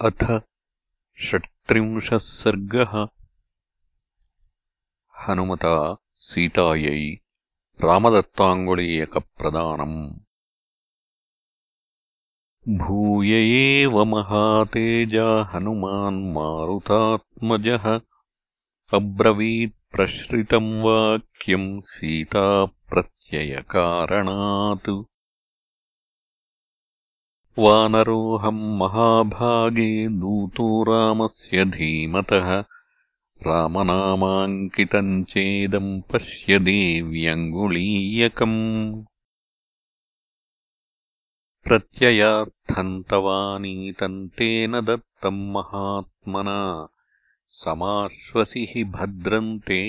अथ षट्त्रिंशः सर्गः। हनुमता सीतायै रामदत्ताङ्गुलीयकप्रदानम् भूय एव महातेजा हनुमान् मारुतात्मजः। अब्रवीत्प्रश्रितम् वाक्यम् सीताप्रत्ययकारणात् वानरोऽहम् महाभागे दूतो रामस्य धीमतः रामनामाङ्कितम् चेदम् पश्य देव्यङ्गुलीयकम् प्रत्ययार्थम् तवानीतम् तेन दत्तम् महात्मना समाश्वसि हि भद्रन्ते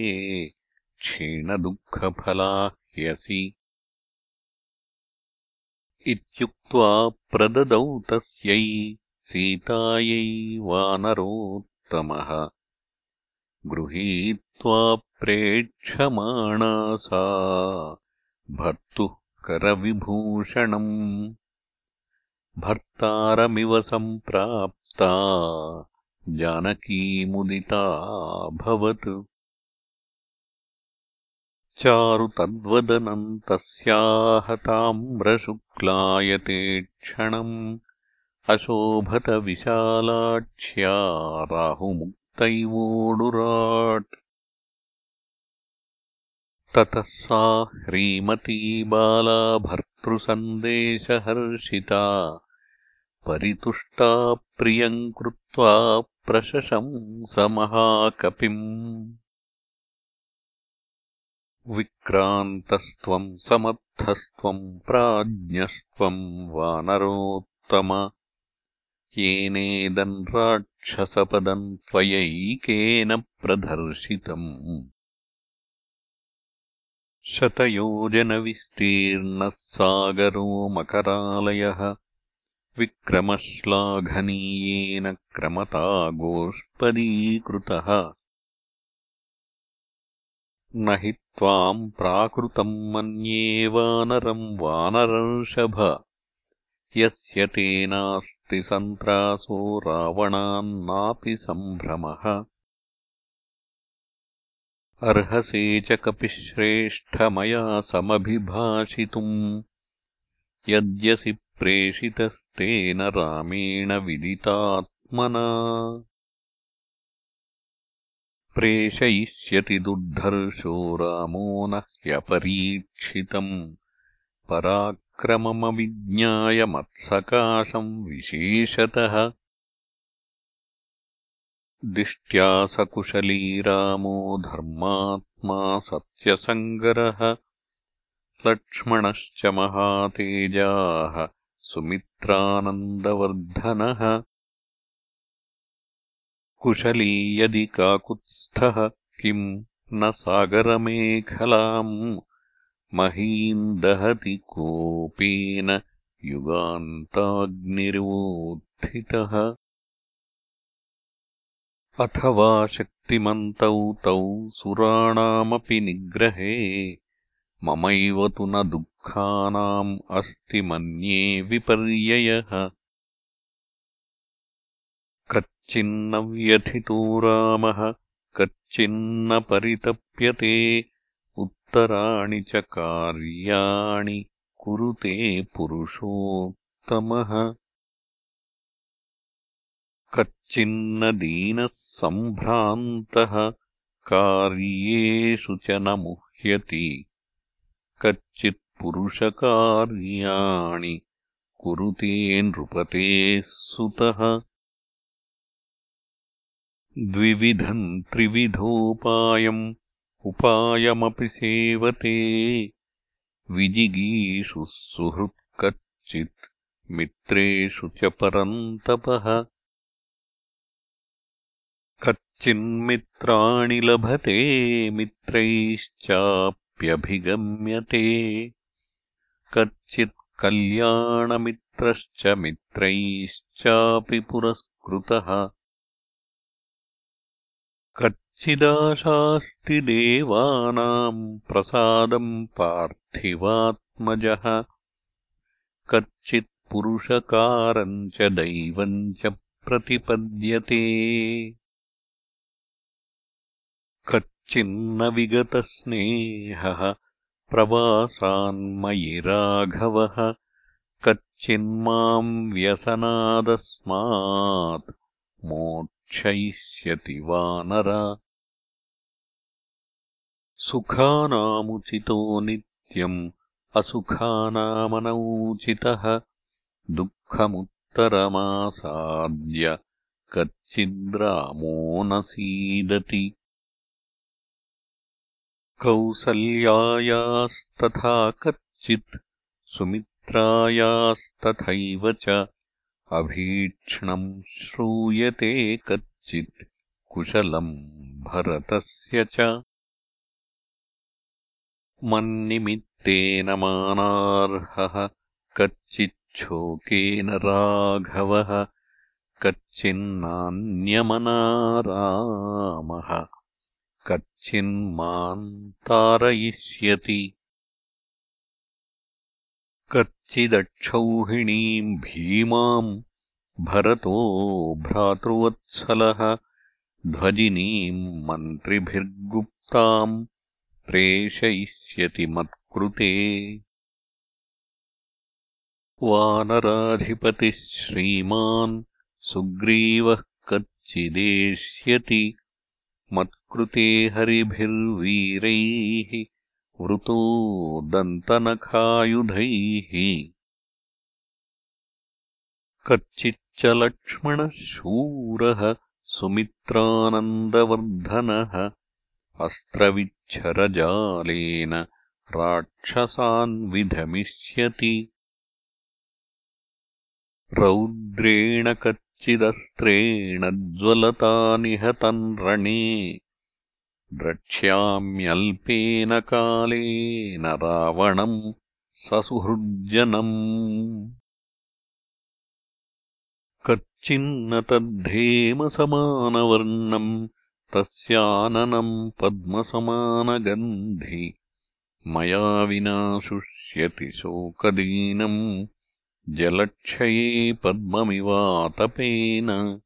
क्षीणदुःखफला ह्यसि इत्युक्त्वा प्रददौ तस्यै सीतायै वानरोत्तमः। गृहीत्वा प्रेक्षमाणा सा भर्तुः करविभूषणम्। भर्तारमिव सम्प्राप्ता जानकीमुदिताभवत् चारु तद्वदनम् तस्याः ताम्रशुक्लायते क्षणम् अशोभतविशालाक्ष्या राहुमुक्तैवोडुराट्। ततः सा ह्रीमती बाला भर्तृसन्देशहर्षिता परितुष्टा प्रियम् कृत्वा प्रशशंसमहाकपिम् विक्रान्तस्त्वम् समर्थस्त्वम् प्राज्ञस्त्वम् वानरोत्तम। येनेदम् राक्षसपदम् त्वयैकेन प्रदर्शितम्। शतयोजनविस्तीर्णः सागरो मकरालयः। विक्रमश्लाघनीयेन क्रमता गोष्पदीकृतः न हि त्वाम् प्राकृतम् मन्ये वानरम् वानरर्षभ यस्य तेनास्ति सन्त्रासो रावणान्नापि सम्भ्रमः। अर्हसे च कपिश्रेष्ठमया समभिभाषितुम्। यद्यसि प्रेषितस्तेन रामेण विदितात्मना प्रेषयिष्यति दुर्धर्षो रामो न ह्यपरीक्षितम् पराक्रममविज्ञाय मत्सकाशम् विशेषतः। दिष्ट्या सकुशली रामो धर्मात्मा सत्यसङ्गरः। लक्ष्मणश्च महातेजाः सुमित्रानन्दवर्धनः कुशली यदि काकुत्स्थः किम् न सागरमेखलाम्? महीम् दहति कोपेन युगान्ताग्निर्वोत्थितः। अथवा शक्तिमन्तौ तौ सुराणामपि निग्रहे। ममैव तु न दुःखानाम् अस्ति मन्ये विपर्ययः कच्चिन्न व्यथितो रामः कच्चिन्न परितप्यते उत्तराणि च कार्याणि कुरुते पुरुषोत्तमः। कच्चिन्न दीनः सम्भ्रान्तः कार्येषु च न मुह्यति कच्चित्पुरुषकार्याणि कुरुते नृपतेः सुतः द्विविधम् त्रिविधोपायम् उपायमपि सेवते। विजिगीषु सुहृत्कच्चित् मित्रेषु च परन्तपः। कच्चिन्मित्राणि लभते मित्रैश्चाप्यभिगम्यते। कच्चित् कल्याणमित्रश्च मित्रैश्चापि पुरस्कृतः कच्चिदाशास्ति देवानाम् प्रसादम् पार्थिवात्मजः। कच्चित्पुरुषकारम् च दैवम् च प्रतिपद्यते। कच्चिन्न विगतस्नेहः प्रवासान्मयि राघवः। कच्चिन्माम् व्यसनादस्मात् मोक्षयिष्यति वानर सुखानामुचितो नित्यम् असुखानामनौचितः। दुःखमुत्तरमासाद्य कच्चिद्रामो न सीदति। कौसल्यायास्तथा कच्चित् सुमित्रायास्तथैव च अभीक्ष्णम् श्रूयते कच्चित् कुशलम् भरतस्य च। मन्निमित्तेन मानार्हः कच्चिच्छोकेन राघवः कच्चिन्नान्यमनारामः। कच्चिन्माम् तारयिष्यति कच्चिदक्षौहिणीम् भीमाम् भरतो भ्रातृवत्सलः ध्वजिनीम् मन्त्रिभिर्गुप्ताम् प्रेषयिष्यति मत्कृते। वानराधिपतिः श्रीमान् सुग्रीवः कच्चिदेष्यति मत्कृते हरिभिर्वीरैः वृतो दन्तनखायुधैः कच्चिच्च लक्ष्मणः शूरः सुमित्रानन्दवर्धनः अस्त्रविच्छरजालेन राक्षसान् विधमिष्यति। रौद्रेण कच्चिदस्त्रेण ज्वलता निहतम् रणे द्रक्ष्याम्यल्पेन कालेन रावणम् ससुहृज्जनम्। कच्चिन्न तद्धेमसमानवर्णम् तस्याननम् पद्मसमानगन्धि। मया विना शुष्यति शोकदीनम् जलक्षये पद्ममिवातपेन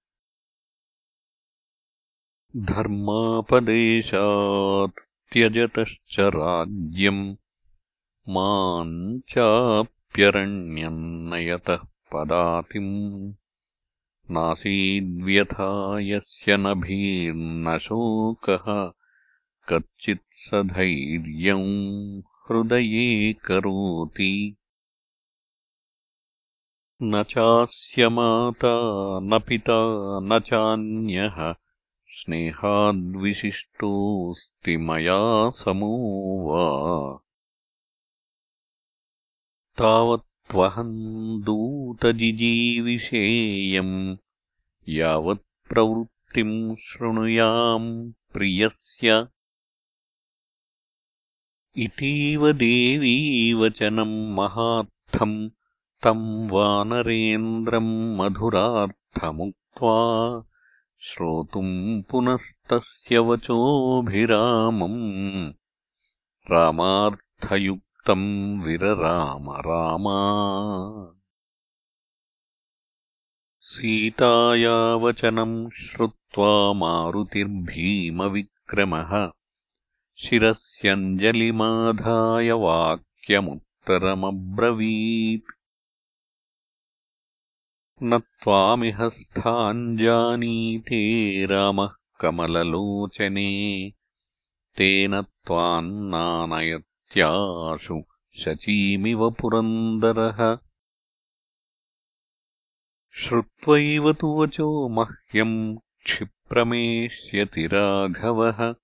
धर्मापदेशात् त्यजतश्च राज्यम् माम् चाप्यरण्यम् नयतः पदातिम् नासीद्व्यथा यस्य नभीर्न शोकः कच्चित् धैर्यम् हृदये करोति। न चास्य माता न पिता न चान्यः स्नेहाद्विशिष्टोऽस्ति मया समो वा तावत्त्वहम् दूतजिजीविषेयम् यावत्प्रवृत्तिम् शृणुयाम् प्रियस्य। इतीव देवी वचनम् महार्थम् तम् वानरेन्द्रम् मधुरार्थमुक्त्वा श्रोतुम् पुनस्तस्य वचोभिरामम्। रामार्थयुक्तम् विरराम रामा। सीताया वचनम् श्रुत्वा मारुतिर्भीमविक्रमः। शिरस्यञ्जलिमाधाय वाक्यमुत्तरमब्रवीत् न त्वामिह स्थाञ्जानीते रामः कमललोचने। तेन त्वान्नानयत्याशु शचीमिव पुरन्दरः। श्रुत्वैव तु वचो मह्यम् क्षिप्रमेष्यति राघवः।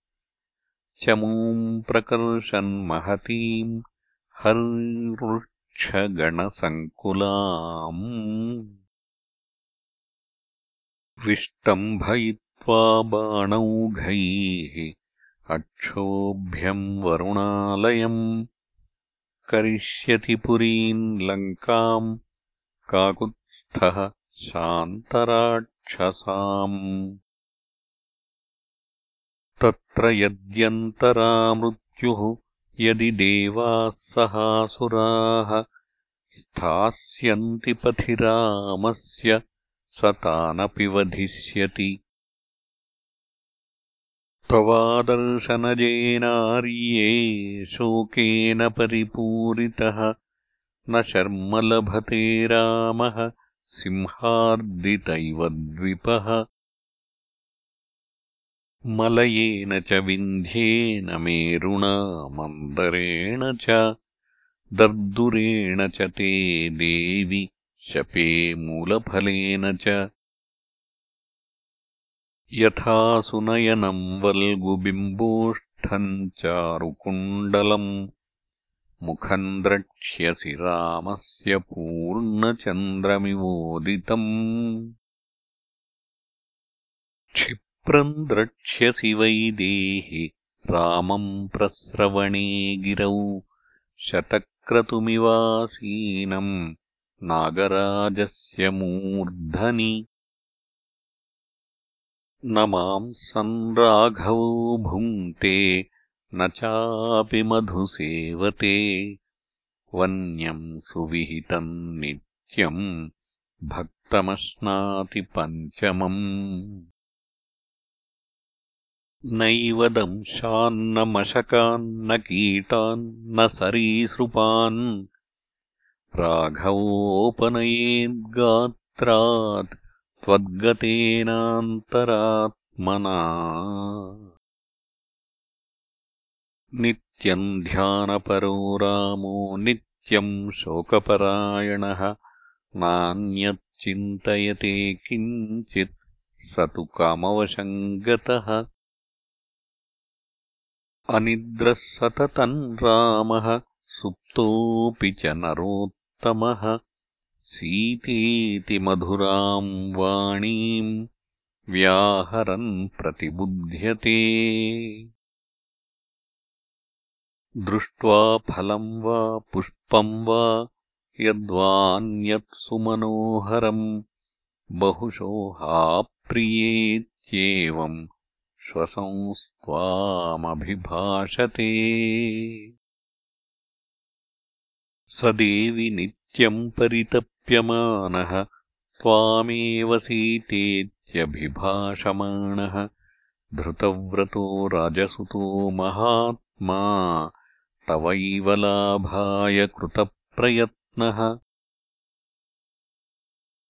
चमूम् प्रकर्षन्महतीम् हर्वृक्षगणसङ्कुलाम् विष्टम्भयित्वा बाणौघैः अक्षोभ्यम् वरुणालयम् करिष्यति पुरीम् लङ्काम् काकुत्स्थः शान्तराक्षसाम्। तत्र यद्यन्तरा मृत्युः यदि देवाः सहासुराः स्थास्यन्ति पथि रामस्य स तानपि वधिष्यति त्ववादर्शनजेनार्ये शोकेन परिपूरितः। न शर्म लभते रामः सिंहार्दितैव द्विपः। मलयेन च विन्ध्येन मेरुणा मन्दरेण च दर्दुरेण च ते देवि शपे मूलफलेन च। यथा सुनयनम् वल्गुबिम्बोष्ठम् चारुकुण्डलम्। मुखम् द्रक्ष्यसि रामस्य पूर्णचन्द्रमिवोदितम्। क्षिप्रम् द्रक्ष्यसि वै देहि रामम् प्रस्रवणे गिरौ। शतक्रतुमिवासीनम् नागराजस्य मूर्धनि। न माम् राघवो भुङ्क्ते न चापि मधुसेवते। वन्यम् सुविहितम् नित्यम् भक्तमश्नाति पञ्चमम्। नैव दंशान्न मशकान्न कीटान्न सरीसृपान् राघवोपनयेद्गात्रात् त्वद्गतेनान्तरात्मना। नित्यम् ध्यानपरो रामो नित्यम् शोकपरायणः नान्यच्चिन्तयते किञ्चित् स तु कामवशम् गतः अनिद्रः सततम् रामः सुप्तोऽपि च सीतेति मधुराम् वाणीम् व्याहरन् प्रतिबुध्यते। दृष्ट्वा फलम् वा पुष्पम् वा यद्वान्यत् सुमनोहरम् बहुशो हाप्रियेत्येवम् श्वसंस्त्वामभिभाषते स देवि नित्यम् परितप्यमानः त्वामेव सीतेत्यभिभाषमाणः। धृतव्रतो राजसुतो महात्मा तवैव लाभाय कृतप्रयत्नः।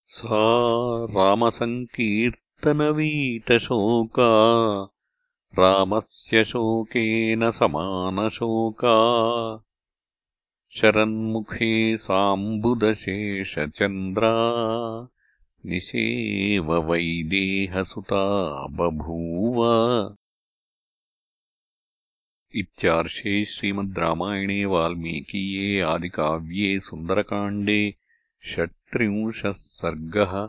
सा रामसङ्कीर्तनवीतशोका रामस्य शोकेन समानशोका शरन्मुखे साम्बुदशेषचन्द्रा निषेव वैदेहसुता बभूव। इत्यार्षे श्रीमद् रामायणे वाल्मीकीये आदिकाव्ये सुन्दरकाण्डे षट्त्रिंशः सर्गः